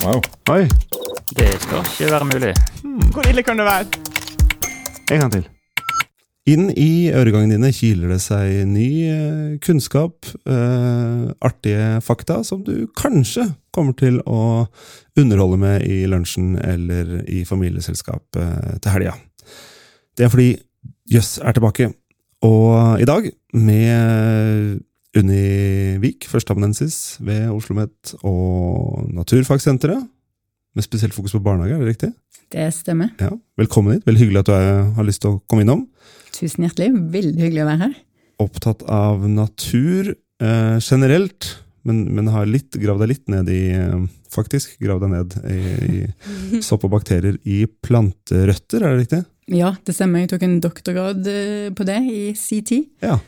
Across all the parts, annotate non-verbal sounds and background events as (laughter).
Wow. Oi, Det skal ikke være mulig. Hvor ille kan det være? en gang til. Inn i øregangene dine kiler det seg ny eh, kunnskap, eh, artige fakta, som du kanskje kommer til å underholde med i lunsjen eller i familieselskap eh, til helga. Det er fordi Jøss er tilbake, og i dag med Unni Vik, førsteamanuensis ved Oslo OsloMet og Naturfagsenteret, med spesielt fokus på barnehage, er det riktig? Det stemmer. Ja, Velkommen hit. Veldig hyggelig at du er, har lyst til å komme innom. Tusen hjertelig. Veldig hyggelig å være her. Opptatt av natur eh, generelt, men, men har litt, gravd deg litt ned i eh, Faktisk gravd deg ned i, i (laughs) sopp og bakterier i planterøtter, er det riktig? Ja, det stemmer. Jeg tok en doktorgrad eh, på det i sin tid. Ja.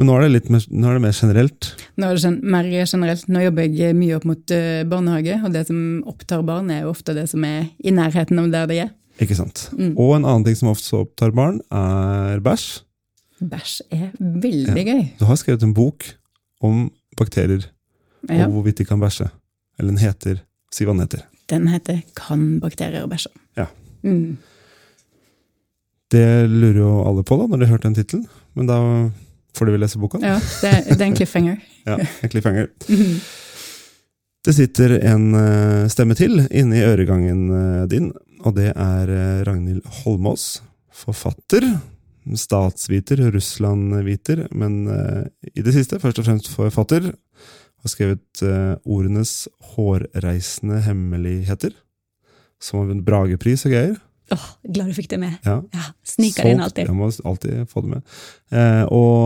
Men nå er det litt mer, er det mer generelt. Nå er det mer generelt. Nå jobber jeg mye opp mot eh, barnehage, og det som opptar barn, er jo ofte det som er i nærheten av der de er. Ikke sant? Mm. Og en annen ting som ofte opptar barn, er bæsj. Bæsj er veldig gøy. Du har skrevet en bok om bakterier Ja, og hvorvidt de kan bæsje. Eller den heter Si hva den heter. den heter 'Kan bakterier bæsje'? Ja. Mm. Det lurer jo alle på da, når de har hørt den tittelen. Men da får du vil lese boka. Ja, det, det er en cliffhanger. (laughs) Ja, en cliffhanger. (laughs) Mhm. Det sitter en eh, stemme til inni øregangen eh, din, og det er eh, Ragnhild Holmås. Forfatter, statsviter, Russland-viter, men i det siste først og fremst forfatter. Har skrevet Ordenes hårreisende hemmeligheter, som har vunnet Bragepris og greier. Åh, glad du fikk det med. Ja. Ja, Sniker inn alltid. Jeg må alltid få det med. Eh, og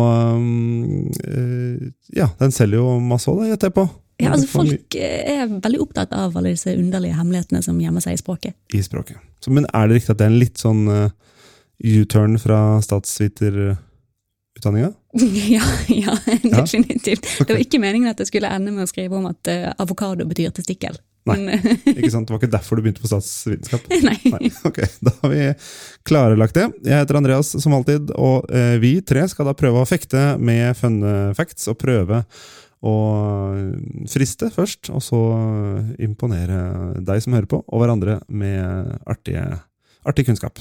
eh, ja, den selger jo masse òg, gjetter jeg på. Ja, altså Folk eh, er veldig opptatt av alle disse underlige hemmelighetene som gjemmer seg i språket. I språket. Så, men er det riktig at det er en litt sånn eh, U-turn fra statsviterutdanninga? (laughs) ja, ja, definitivt. Det var ikke meningen at jeg skulle ende med å skrive om at uh, avokado betyr testikkel. Nei. Eh, (laughs) Ikke sant? Det var ikke derfor du begynte på statsvitenskap? (laughs) nei. Nei, ok, Da har vi klarlagt det. Jeg heter Andreas som alltid, og eh, vi tre skal da prøve å fekte med fun facts, og prøve å friste først, og så imponere deg som hører på, og hverandre med artige, artig kunnskap.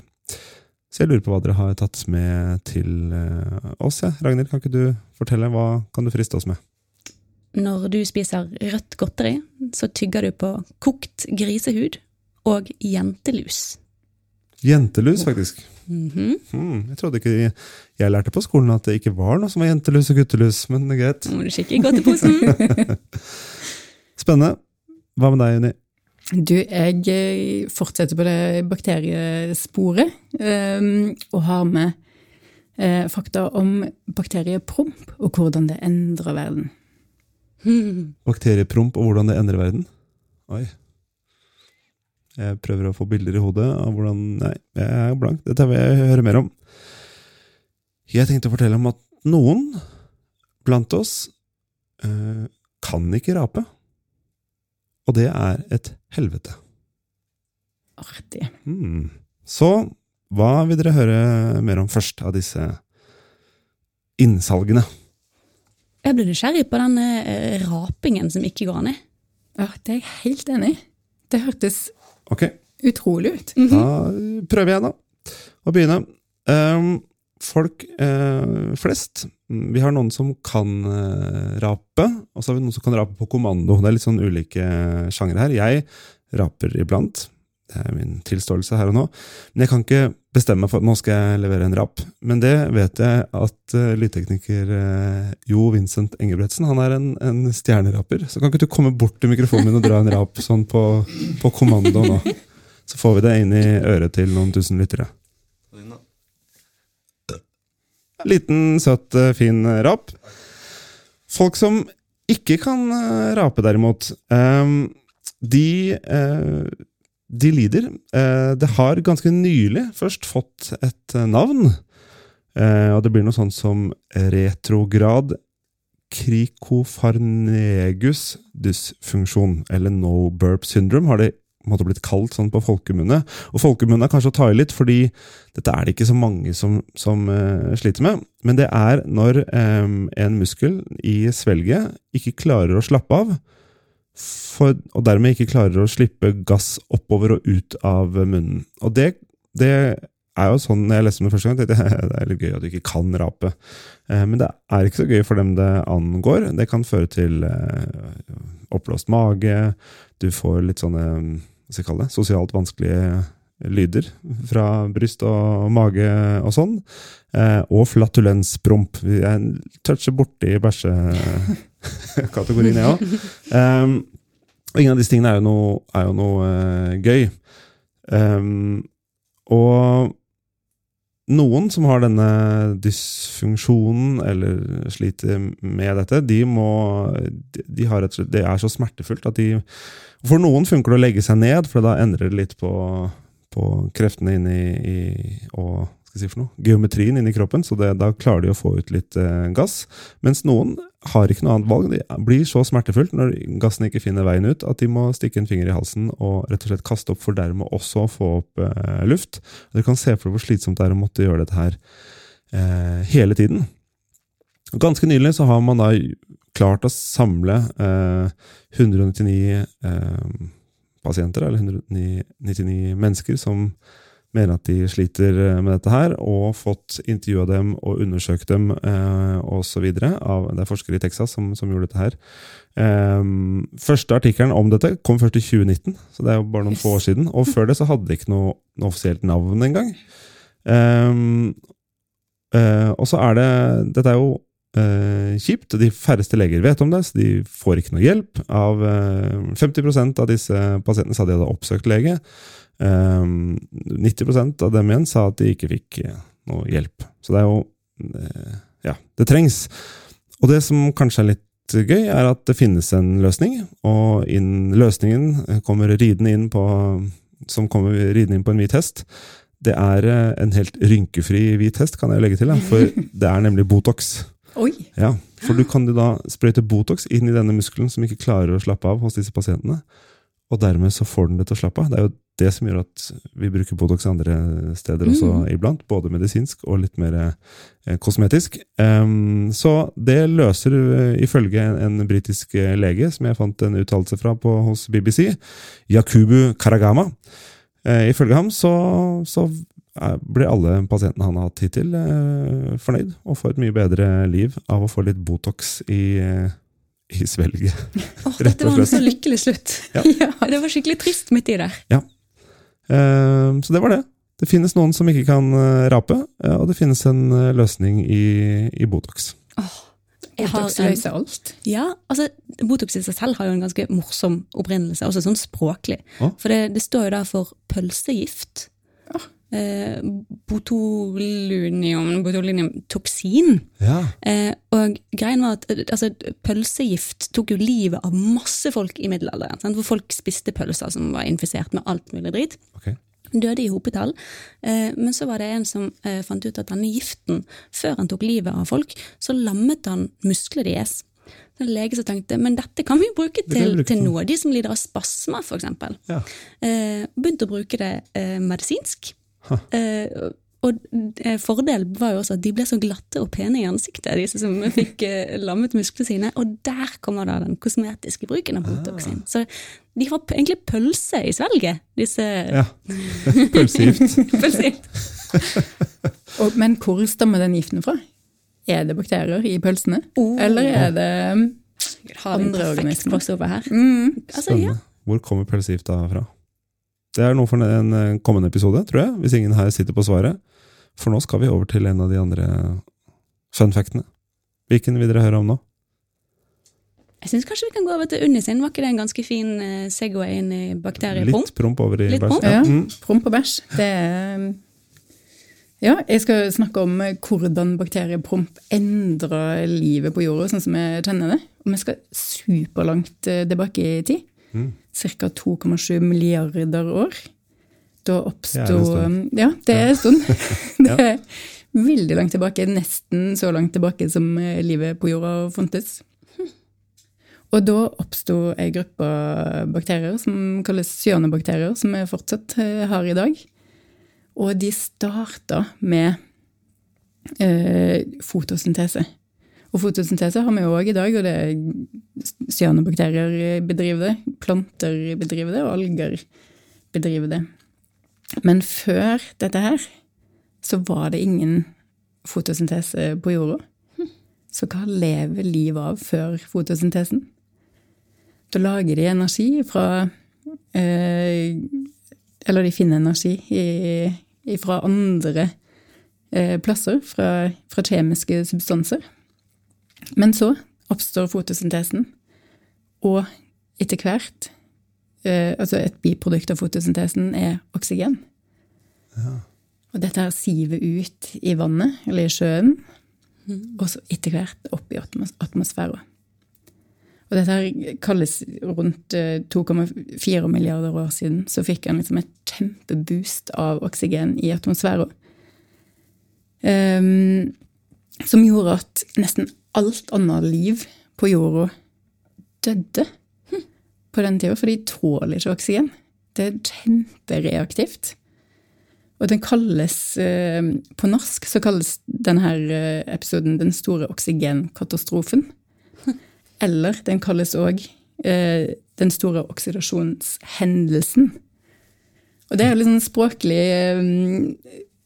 Så jeg lurer på hva dere har tatt med til eh, oss. Ja. Ragnhild, kan ikke du fortelle? Hva kan du friste oss med? Når du spiser rødt godteri, så tygger du på kokt grisehud og jentelus. Jentelus, faktisk. Mm Hmm, jeg trodde ikke jeg lærte på skolen at det ikke var noe som var jentelus og guttelus, men det er greit. Må du kikke i godteposen. (laughs) Spennende. Hva med deg, Juni? Du, jeg eh, fortsetter på det bakteriesporet, um, og har med uh, fakta om bakteriepromp, og hvordan det endrer verden. (laughs) Bakteriepromp og hvordan det endrer verden? Oi. Jeg prøver å få bilder i hodet av hvordan Nei, jeg er blank. Dette vil jeg høre mer om. Jeg tenkte å fortelle om at noen blant oss øh, kan ikke rape. Og det er et helvete. Artig. Mm. Så hva vil dere høre mer om først av disse innsalgene? Jeg ble nysgjerrig på den eh, rapingen som ikke går an i. Ja, det er jeg helt enig i. Det hørtes okay. utrolig ut. Mhm. Da prøver jeg, da. Å begynne. Um, folk eh, flest Vi har noen som kan eh, rape, og så har vi noen som kan rape på kommando. Det er litt sånn ulike sjangre her. Jeg raper iblant. Det er min tilståelse her og nå. Men jeg kan ikke bestemme meg for at nå skal jeg levere en rap. Men det vet jeg at uh, lydtekniker uh, Jo Vincent Engebretsen han er en, en stjerneraper. Så kan ikke du komme bort til mikrofonen min og dra en rap sånn på, på kommando nå? Så får vi det inn i øret til noen tusen lyttere. Liten, søt, eh, fin rap. Folk som ikke kan rape, derimot, eh, de, de lider. Eh, det har ganske nylig først fått et eh, navn. Eh, og det blir noe sånt som retrograd krikofarnegus dysfunksjon, eller no burp syndrome, har det måtte blitt kalt sånn på folkemunne. Og folkemunne er kanskje å ta i litt, fordi dette er det ikke så mange som, som eh, sliter med. Men det er når eh, en muskel i svelget ikke klarer å slappe av for, og dermed ikke klarer å slippe gass oppover og ut av munnen. Og det, det er jo sånn, jeg leste om det første gang, jeg (laughs) det er litt gøy at du ikke kan rape. Eh, men det er ikke så gøy for dem det angår. Det kan føre til eh, oppblåst mage, du får litt sånne hva skal jeg sosialt vanskelige lyder fra bryst og mage og sånn. Eh, og flatulenspromp. Jeg toucher borti (laughs) (laughs) bæsjekategorien, jeg òg. Um, ingen av disse tingene er jo noe, er jo noe uh, gøy. Um, og noen som har denne dysfunksjonen eller sliter med dette, de må de har et, Det er så smertefullt at de For noen funker det å legge seg ned, for da endrer det litt på, på kreftene inni i, og skal jeg si for noe, geometrien inni kroppen, så det, da klarer de å få ut litt eh, gass. Mens noen har ikke noe annet valg. Det blir så smertefullt når gassen ikke finner veien ut, at de må stikke en finger i halsen og rett og slett kaste opp, for dermed også å få opp eh, luft. Dere kan se for dere hvor slitsomt det er å måtte gjøre dette her eh, hele tiden. Ganske nylig så har man da klart å samle eh, 199 eh, pasienter, eller 199 mennesker, som mener at de sliter eh, med dette her, og fått intervjua dem og undersøkt dem eh, osv. Det er forskere i Texas som, som gjorde dette her. Um, første artikkelen om dette kom først i 2019, så det er jo bare noen yes. få år siden. Og før det så hadde de ikke noe, noe offisielt navn engang. Um, uh, og så er det Dette er jo uh, kjipt. De færreste leger vet om det, så de får ikke noe hjelp. Av uh, 50% av disse pasientene sa de hadde oppsøkt lege. Um, 90 av dem igjen sa at de ikke fikk eh, noe hjelp. Så det er jo eh, Ja, det trengs. Og det som kanskje er litt gøy, er at det finnes en løsning, og inn, løsningen kommer ridende inn på som kommer ridende inn på en hvit hest. Det er eh, en helt rynkefri hvit hest, kan jeg legge til, for (laughs) det er nemlig Botox. Oi. Ja, For du kan da sprøyte Botox inn i denne muskelen som ikke klarer å slappe av hos disse pasientene. Og dermed så får den det til å slappe av. Det er jo det som gjør at vi bruker Botox andre steder også mm. iblant. Både medisinsk og litt mer eh, kosmetisk. Um, så det løser, uh, ifølge en, en britisk eh, lege, som jeg fant en uttalelse fra på, hos BBC, Yakubu Karagama. Uh, ifølge ham så, så blir alle pasientene han har hatt hittil, uh, fornøyd og får et mye bedre liv av å få litt Botox i i svelget. Oh, (laughs) dette var en så lykkelig slutt. Ja. (laughs) ja. Det var skikkelig trist midt i der. Ja. Uh, så det var det. Det finnes noen som ikke kan uh, rape, uh, og det finnes en løsning i, i Botox. Oh, Botox løser alt? Ja, altså Botox i seg selv har jo en ganske morsom opprinnelse, også sånn språklig. Oh. For det, det, står jo der for pølsegift eh, botulinium, toksin Ja. Eh, og greien var at altså, pølsegift tok jo livet av masse folk i middelalderen. Sant? Hvor folk spiste pølser som var infisert med alt mulig dritt. Okay. Døde i hopetall. Eh, men så var det en som eh, fant ut at denne giften, før han tok livet av folk, så lammet han musklene deres. Så en lege som tenkte men dette kan vi bruke til, til noe. De som lider av spasmer, f.eks. Ja. Eh, begynte å bruke det eh, medisinsk. Uh, og eh, fordelen var jo også at de ble så glatte og pene i ansiktet, disse som fikk uh, lammet musklene sine. Og der kommer da den kosmetiske bruken av Botoxin. Ah. Så de har egentlig pølse i svelget, disse Ja. (laughs) Pølsegift. Pølsegift. (laughs) og, men hvor stammer den giften fra? Er det bakterier i pølsene? Oh. Eller er det andre organismer? Her. Mm. Altså, ja. Hvor kommer pølsegifta fra? Det er noe for en eh, kommende episode, tror jeg, hvis ingen her sitter på svaret. For nå skal vi over til en av de andre funfactene. Hvilken vil dere høre om nå? Jeg syns kanskje vi kan gå over til Unisin. Var ikke det en ganske fin uh, Segway inn i bakteriepromp? Litt promp over i Litt bæsj. Ja, mm. promp og bæsj. Det er Ja, jeg skal snakke om hvordan bakteriepromp endrer livet på jorda, sånn som jeg kjenner det. Og vi skal superlangt eh, tilbake i tid. Mm ca. 2,7 milliarder år. Da oppsto Ja, det er en stund. det (laughs) er veldig langt tilbake, nesten så langt tilbake som eh, livet på jorda fontes. Og da oppsto ei gruppe bakterier som kalles cyanobakterier, som vi fortsatt eh, har i dag. Og de starta med eh, fotosyntese. Og fotosyntese har vi jo òg i dag, og det er cyanobakterier bedriver det, planter bedriver det, og alger bedriver det. Men før dette her, så var det ingen fotosyntese på jorda. Så hva lever livet av før fotosyntesen? Da lager de energi fra eh, Eller de finner energi i, fra andre eh, plasser, fra, fra kjemiske substanser. Men så oppstår fotosyntesen, og etter hvert eh, Altså et biprodukt av fotosyntesen er oksygen. Ja. Og dette her siver ut i vannet, eller i sjøen, mm. og så etter hvert opp i atmosfæren. Og dette her kalles rundt 2,4 eh, milliarder år siden, så fikk han liksom et kjempeboost av oksygen i atmosfæren. Um, som gjorde at nesten alt annet liv på jorda døde på den tida, for de tåler ikke oksygen. Det er kjempereaktivt. Og den kalles eh, På norsk så kalles denne eh, episoden 'Den store oksygenkatastrofen'. Eller den kalles òg eh, 'Den store oksidasjonshendelsen'. Og det er litt sånn språklig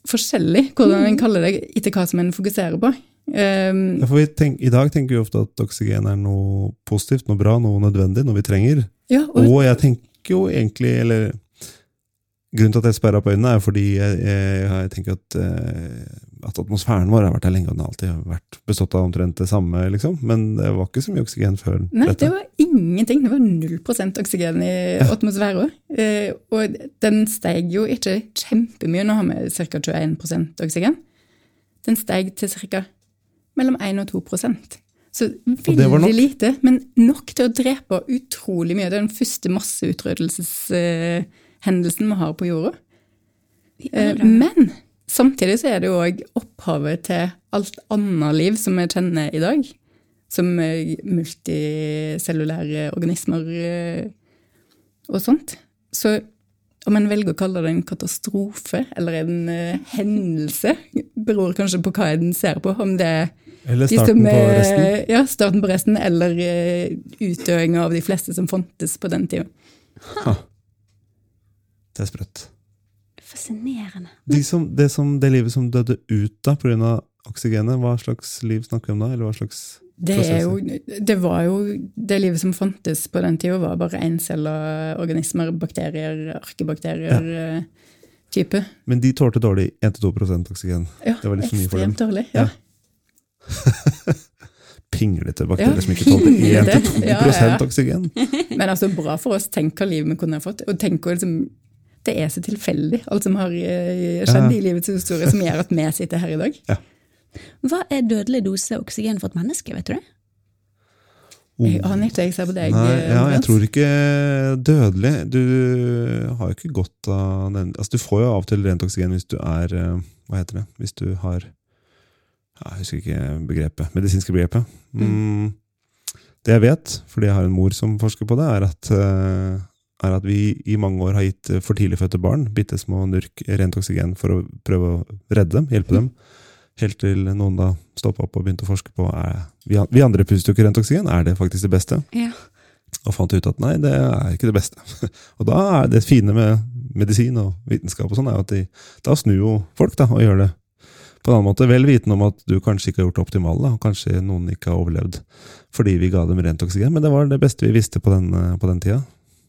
forskjellig hvordan en kaller det etter hva som en fokuserer på. Um, ja, tenk, I dag tenker vi ofte at oksygen er noe positivt, noe bra, noe nødvendig, noe vi trenger. Ja, og, og, jeg tenker jo egentlig, eller Grunnen til at jeg sperra på øynene, er fordi jeg, jeg, jeg tenker at, uh, at, atmosfæren vår har vært der lenge, og den har alltid vært bestått av omtrent det samme. liksom. Men det var ikke så mye oksygen før Nei, dette. det var ingenting. Det var null prosent oksygen i ja. atmosfæren. Uh, og den steg jo ikke kjempemye. Nå har vi ca. 21% oksygen. Den steg til ca mellom 1 og 2% Så veldig lite, men nok til å drepe utrolig mye. Det er den første masseutryddelseshendelsen vi har på jorda. Eh, men samtidig så er det jo òg opphavet til alt annet liv som vi kjenner i dag. Som multicellulære organismer eh, og sånt. Så om en velger å kalle det en katastrofe eller en uh, hendelse, beror kanskje på hva en ser på. Om det er eller starten som, på resten? Ja, starten på resten, eller uh, utdøinga av de fleste som fantes på den tida. Det er sprøtt. Fascinerende. De som, det, som, det, livet som døde ut da pga. oksygenet, hva slags liv snakker vi om da? Eller hva slags det, jo, det, var jo Det livet som fantes på den tida, var bare encella organismer, bakterier, arkebakterier. Ja. Eh, type. Men de tålte dårlig 1-2 oksygen? Ja, det var litt for mye for dem. Ekstremt dårlig, ja. ja. (laughs) Pinglete bakterier ja. som ikke tålte 1-2 ja, ja, oksygen. Men altså, bra for oss. Tenk hva livet vi kunne ha fått. Og tenk liksom, Det er så tilfeldig, alt som har eh, skjedd i livets historie, som gjør at vi sitter her i dag. Hva er dødelig dose oksygen for et menneske, vet du det? Jeg aner ikke, jeg ser på deg. Nei, ja, jeg tror ikke dødelig. Du har jo ikke godt av den altså, Du får jo av og til rent oksygen hvis du er eh, Hva heter det? Hvis du har jeg husker ikke begrepet. Medisinske begrepet. Mm. mm. Det jeg vet, fordi jeg har en mor som forsker på det, er at, eh, er at vi i mange år har gitt for tidlig fødte barn bitte små nurk rent oksygen for å prøve å redde dem, hjelpe dem. Helt til noen da stoppa opp og begynte å forske på er, vi andre puster jo ikke rent oksygen, er det faktisk det beste? Ja. Og fant ut at nei, det er ikke det beste. (laughs) og da er det fine med medisin og vitenskap og sånn, er at de, da snur jo folk da, og gjør det på en annen måte, vel vitende om at du kanskje ikke har gjort det optimale, og kanskje noen ikke har overlevd fordi vi ga dem rent oksygen, men det var det beste vi visste på den, på den tida.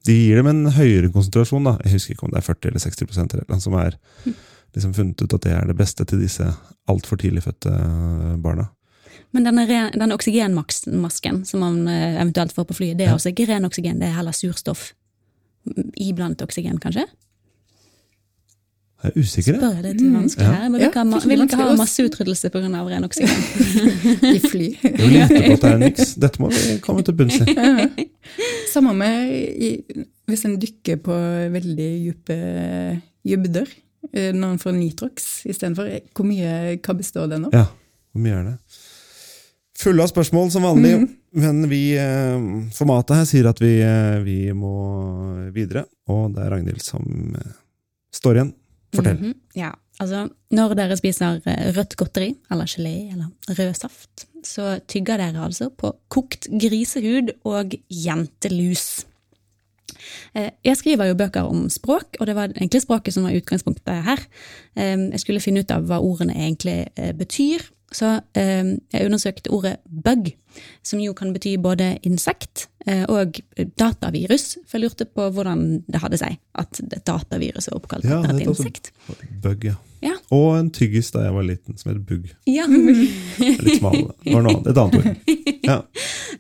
De gir dem en høyere konsentrasjon, da. jeg husker ikke om det er 40 eller 60% eller noe, som er liksom funnet ut at det er det beste til disse altfor tidlig fødte barna. Men denne, denne oksygenmasken som man eh, eventuelt får på flyet, det er ja. altså ikke ren oksygen, det er heller surstoff iblandet oksygen, kanskje? Jeg er usikker. Spør jeg det til vanskelig her? Men vi kan, vil ikke ha masseutryddelse pga. ren oksygen. (laughs) I fly. Jeg vil gjette på at det er niks. Dette må vi komme til bunns i. Ja. (laughs) Samme med i, hvis en dykker på veldig dype dybder. Eh, når en får Nitrox istedenfor. Hvor mye hva består det nå? Ja, hvor mye er det? Fulle av spørsmål som vanlig, mm. men vi, eh, formatet her sier at vi, eh, vi må videre. Og det er Ragnhild som står igjen. Fortell. Mm -hmm. Ja. Altså, når dere spiser eh, rødt godteri, eller gelé, eller rød saft, så tygger dere altså på kokt grisehud og jentelus. Eh, Jeg skriver jo bøker om språk, og det var egentlig språket som var utgangspunktet her. Eh, Jeg skulle finne ut av hva ordene egentlig eh, betyr, så eh, jeg undersøkte ordet bug, som jo kan bety både insekt eh, og datavirus, for jeg lurte på hvordan det hadde seg at et datavirus er oppkalt Ja, etter et insekt. Bug, ja. Ja. Og en tyggis da jeg var liten, som het bugg. Ja. (laughs) Litt smal. Det var annet. Et annet ord. Ja. (laughs)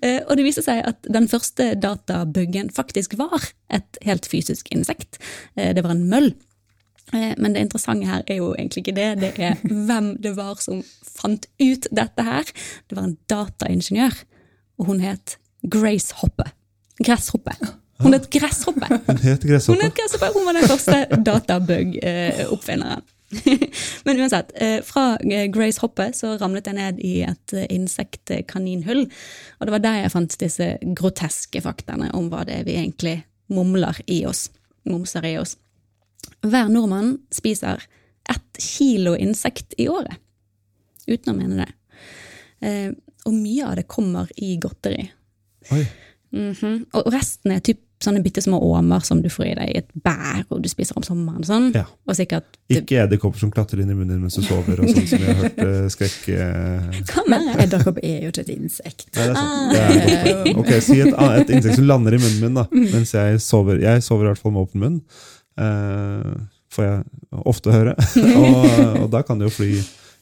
Eh, Og det viste seg at den første databuggen faktisk var et helt fysisk insekt. Eh, Det var en møll. Eh, Men det interessante her er jo egentlig ikke det, det er (laughs) hvem det var som fant ut dette her. Det var en dataingeniør, og hun het Grace Hoppe. Gresshoppe. Hun het Gresshoppe. (laughs) Hun het Hun, Gresshoppe. het Gresshoppe. hun var den første databug-oppfinneren. (laughs) Men uansett, eh, fra eh, Grace Hoppe så ramlet jeg ned i et eh, insektkaninhull. Og det var der jeg fant disse groteske faktaene om hva det er vi egentlig mumler i oss. Mumser i oss. Hver nordmann spiser ett kilo insekt i året. Uten å mene det. Eh, og mye av det kommer i godteri. Oi. -hmm. Og resten er typ sånne bitte små åmer som du får i deg i et bær, og du spiser om sommeren. Sånn. Ja. Og sikkert Ikke edderkopper som klatrer inn i munnen din mens du sover, og sånn som jeg har hørt eh, skrekk... eh. Edderkopp er jo ikke et insekt. Nei, det er sant. Det er. Ok, Si et, et insekt som lander i munnen min, da, mens jeg sover. Jeg sover i hvert fall med åpen munn. Eh, får jeg ofte høre. (laughs) og, og da kan det jo fly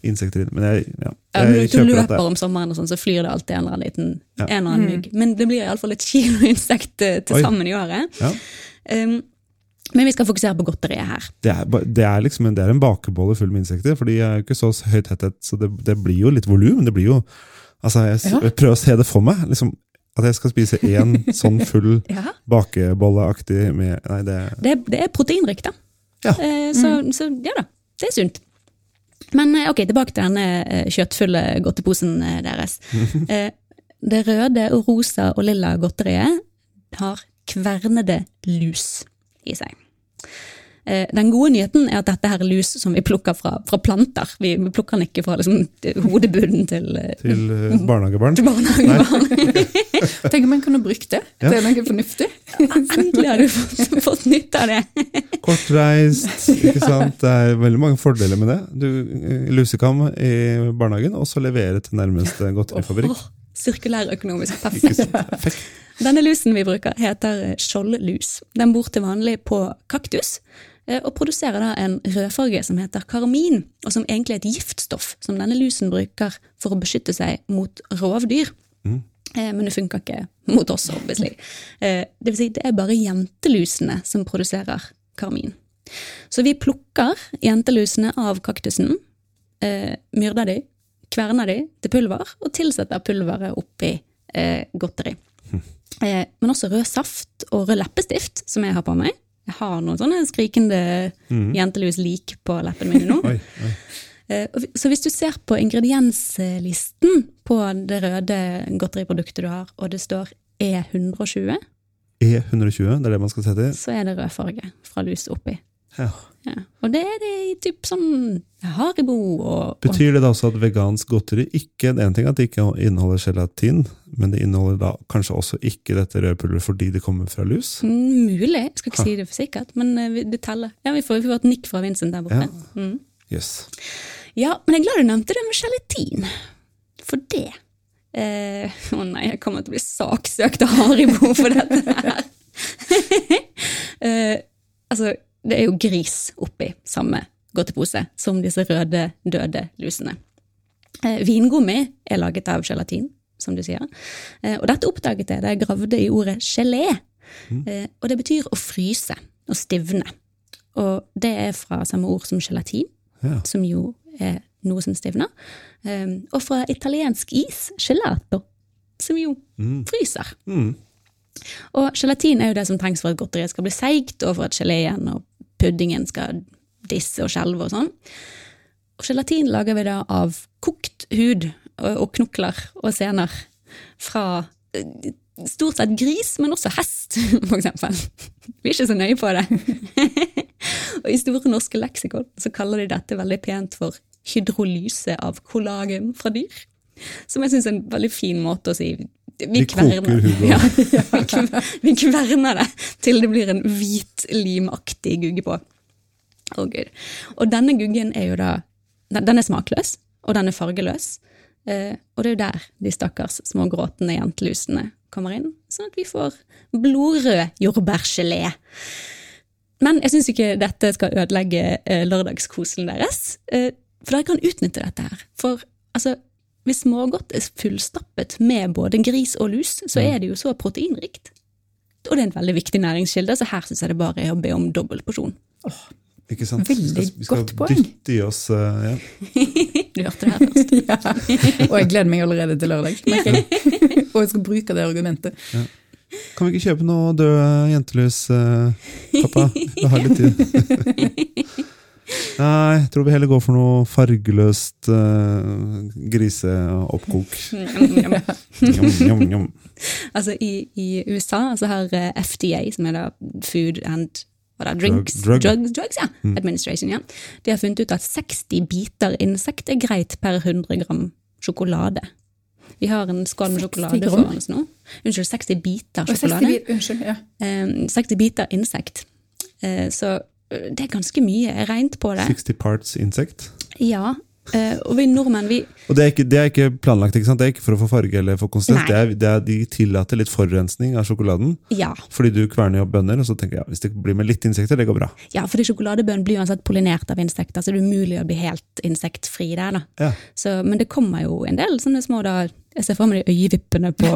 insekter inn. Men jeg, ja, Ja, men jeg du kjøper løper det om sommeren, og sånn, så flyr det alltid en eller annen liten Ja. en eller annen mygg. Men det blir iallfall et kilo insekt eh, til Oi. sammen i året. Ja. Um, men vi skal fokusere på godteriet her. det er, det er liksom en, det er en bakebolle full med insekter, for de er jo ikke så høy tetthet, så det, det blir jo litt volum. Det blir jo Altså, jeg, Ja. jeg prøver å se det for meg. liksom At jeg skal spise én sånn full (laughs) Ja. bakebolleaktig med Nei, det Det, det er proteinrikt, da. Ja. Eh, så, så ja da, det er sunt. Men eh, ok, tilbake til denne eh, kjøttfulle godteposen eh, deres. (laughs) Eh, det røde, og rosa og lilla godteriet har kvernede lus i seg. Eh, Den gode nyheten er at dette her er lus som vi plukker fra, fra planter. Vi, vi plukker den ikke fra liksom, hodebunnen til, eh, Til eh, barnehagebarn. til barnehagebarn. (laughs) Tenk om en kunne brukt det Ja. noe fornuftig. Endelig har du fått, fått nytte av det. (laughs) Kortreist, ikke sant. Det er veldig mange fordeler med det. Du Lusekam i barnehagen, og så levere til nærmeste godterifabrikk. Oh, Sirkulærøkonomisk Ikke perfekt. Denne lusen vi bruker heter skjoldlus. Den bor til vanlig på kaktus, og produserer da en rødfarge som heter karmin, og som egentlig er et giftstoff som denne lusen bruker for å beskytte seg mot rovdyr. Mm. Eh, Men det funker ikke mot oss, obviously. Eh, Det vil si, det er bare jentelusene som produserer karmin. Så vi plukker jentelusene av kaktusen, eh, myrder de, kverner de til pulver, og tilsetter pulveret oppi eh, godteri. Eh, men også rød saft og rød leppestift, som jeg har på meg. Jeg har noen sånne skrikende jentelus-lik på leppene mine nå. (laughs) Oi, oi. Eh, Så hvis du ser på ingredienslisten på det røde godteriproduktet du har, og det står E120, E120, det er det man skal se til. så er det rød farge fra lus oppi. Ja. Ja. Og det er det i typ sånn Haribo og, Betyr det da også at vegansk godteri ikke det er En ting at det ikke inneholder gelatin, men det inneholder da kanskje også ikke dette røde pulveret fordi det kommer fra lus? Mm, Mulig, jeg skal ikke si det for sikkert, men eh, det teller. Ja, Vi får, jo et nikk fra Vincent der borte. Ja. Mm. Yes. Ja, men jeg er glad du nevnte det med gelatin. For det eh, Å nei, jeg kommer til å bli saksøkt av Haribo for dette her. (laughs) eh, altså, det er jo gris oppi samme godtepose som disse røde, døde lusene. Eh, vingummi er laget av gelatin, som du sier. Eh, og dette oppdaget jeg da jeg gravde i ordet gelé. Eh, og det betyr å fryse og stivne. Og det er fra samme ord som gelatin Ja. som jo er noe som stivner. Um, og fra italiensk is, gelato, som jo Mm. fryser. Mm. Og gelatin er jo det som trengs for at godteriet skal bli seigt, og for at geleen og puddingen skal disse og skjelve og sånn. Og gelatin lager vi da av kokt hud og, knokler og sener fra eh, stort sett gris, men også hest, (laughs) for eksempel. Vi er ikke så nøye på det. (laughs) Og i Store norske leksikon så kaller de dette veldig pent for hydrolyse av kollagen fra dyr. Som jeg syns er en veldig fin måte å si vi, kverner-. (laughs) Ja, vi kver- vi kverner det til det blir en hvit, limaktig gugge på. Oh, Gud. Og denne guggen er jo da Den den er smakløs, og den er fargeløs. Eh, og det er jo der de stakkars små gråtende jentelusene kommer inn, sånn at vi får blodrød jordbærgelé. Men jeg syns ikke dette skal ødelegge eh, lørdagskosen deres, eh, for dere kan utnytte dette her. For altså, hvis smågodt er fullstappet med både gris og lus, så er det jo så proteinrikt. Og det er en veldig viktig næringskilde, så her syns jeg det bare er å be om dobbel porsjon. Ikke sant? Veldig vi skal, vi skal godt poeng. dytte i oss uh, ja. (laughs) Du hørte det her først. (laughs) ja. Og jeg gleder meg allerede til lørdag. jeg. (laughs) Og jeg skal bruke det argumentet. Kan vi ikke kjøpe noe død jentelus, eh, pappa? Vi har litt tid. Nei, jeg tror vi heller går for noe fargeløst uh, griseoppkok. (laughs) Njom, njom, njom. Altså i, i USA så har eh, FDA, som er da Food and hva da, Drinks, Drug- drug. Drugs, drugs ja. Administration, ja. De har funnet ut at 60 biter insekt er greit per 100 gram sjokolade. Vi har en skål med sjokolade gram? foran oss nå. Unnskyld, 60 biter 60 sjokolade. bit- Unnskyld. ja. Eh, 60 biter insekt. Eh, så eh, det er ganske mye. Regnet på det. 60 parts insect. Ja. eh, og vi nordmenn, vi Og det er, ikke, det er ikke planlagt, ikke sant? Det er ikke for å få farge eller få konsistens. Det er, det er, de tillater litt forurensning av sjokoladen. Ja. Fordi du kverner opp bønner, og så tenker jeg ja, hvis det blir med litt insekter, det går bra. Ja, fordi sjokoladebønn blir uansett pollinert av insekter, så det er umulig å bli helt insektfri der. da. Ja. Så, men det kommer jo en del sånne små da, Jeg ser for meg de øyevippene på,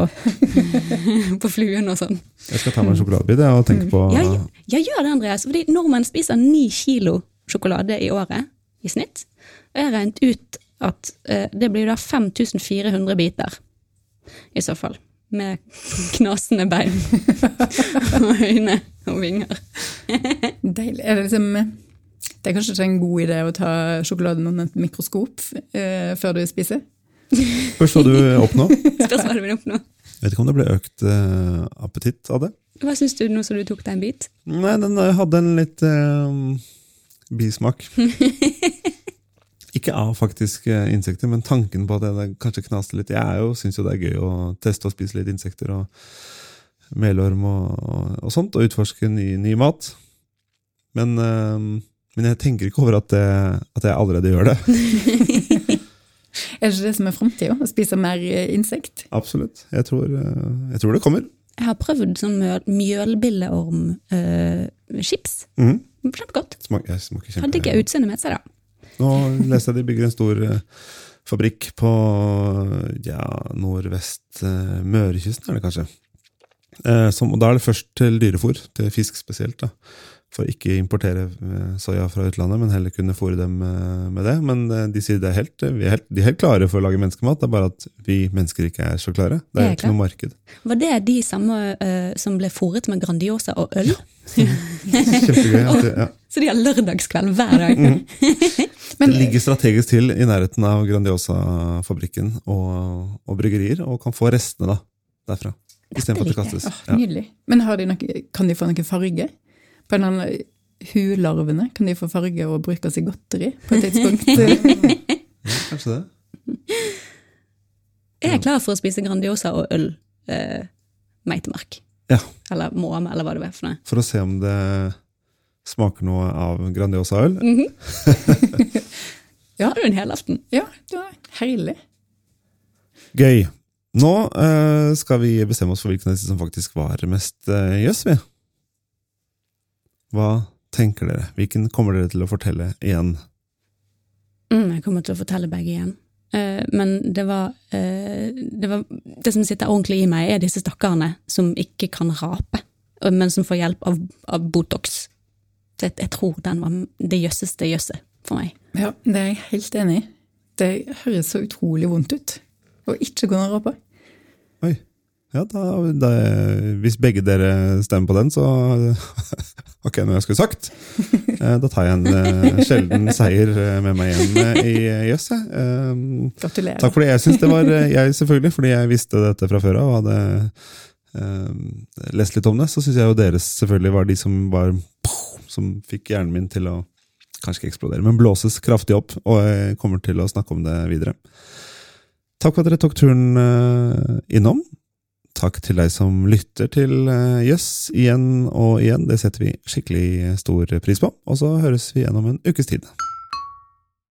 (laughs) på fluen og sånn. Jeg skal ta meg en sjokoladebit og tenke på Ja, ja, gjør det, Andreas. Fordi nordmenn spiser ni kilo sjokolade i året i snitt. Og jeg har regnet ut at eh, det blir da 5400 biter, i så fall. Med (laughs) knasende bein og øyne og vinger. (laughs) Deilig. Er det liksom Det er kanskje ikke en god idé å ta sjokoladen under et mikroskop eh, før du spiser? Spørs hva du oppnår. (laughs) Spørs hva du vil oppnå. Vet ikke om det ble økt uh, appetitt av det. Hva syns du nå som du tok deg en bit? Nei, den eh, hadde en litt uh, bismak. (laughs) Ikke av faktisk insekter, men tanken på at det kanskje knaste litt. Jeg syns jo det er gøy å teste og spise litt insekter og melorm og, og, og sånt, og utforske ny, ny mat. Men, uh, men jeg tenker ikke over at, det, at jeg allerede gjør det. (laughs) Er det ikke det som er framtida? Å spise mer eh, insekt? Absolutt. Jeg tror, eh, jeg tror det kommer. Jeg har prøvd sånn mjølbilleormchips. mjølbilleorm-chips. Mhm. Kjempegodt. Smak, jeg smaker Hadde ikke kjempe... utseendet med seg, da. Nå leste jeg de bygger en stor eh, fabrikk på ja, nordvest eh, Mørekysten, er det kanskje. Eh, som, og da er det først til dyrefòr, til fisk spesielt. da. For ikke importere eh, soya fra utlandet, men heller kunne fôre dem eh, med det. Men eh, de sier det er helt, vi er helt, de er helt klare for å lage menneskemat, det er bare at vi mennesker ikke er så klare. Det Det er er ikke noe marked. Var det de samme uh, som ble fôret med Grandiosa og øl? (laughs) Kjempegøy. At det, ja. Så de har lørdagskveld hver dag. Mm. (laughs) Men det ligger strategisk til i nærheten av Grandiosa-fabrikken og, og bryggerier, og kan få restene da, derfra. Istedenfor at det kastes. Oh, nydelig. Ja. Men har de noe, kan de få noen farge? En eller Hularvene, kan de få farge og brukes i godteri på et tidspunkt? (laughs) Ja, kanskje det. Jeg er klar for å spise Grandiosa og øl. Eh, meitemark. Ja. Eller måme, eller hva det var for noe. For å se om det smaker noe av Grandiosa-øl. Ja. Har du en helaften? (laughs) ja, det var herlig. Gøy. Nå eh, skal vi bestemme oss for hvilken av disse som faktisk var mest jøss, eh, yes, vi. Hva tenker dere? Hvilken kommer dere til å fortelle igjen? Mm, jeg kommer til å fortelle begge igjen. Uh, men det var, uh, det var Det som sitter ordentlig i meg, er disse stakkarene som ikke kan rape, men som får hjelp av, av Botox. Så jeg, jeg tror den var det jøsseste jøsset for meg. Ja, det er jeg helt enig i. Det høres så utrolig vondt ut å ikke kunne rape. Oi. Ja, da, da, hvis begge dere stemmer på den, så (laughs) har ikke jeg noe jeg skulle sagt. Eh, Da tar jeg en eh, sjelden seier eh, med meg hjem i jøss. jeg. Gratulerer. Takk for det. Jeg syns det var jeg, selvfølgelig, fordi jeg visste dette fra før av og hadde lest litt om det. Så syns jeg jo deres selvfølgelig var de som var som fikk hjernen min til å kanskje ikke eksplodere, men blåses kraftig opp, og jeg kommer til å snakke om det videre. Takk for at dere tok turen innom. Takk til deg som lytter til Jøss Jøss igjen og igjen. Det setter vi skikkelig stor pris på. Og så høres vi igjen om en ukes tid.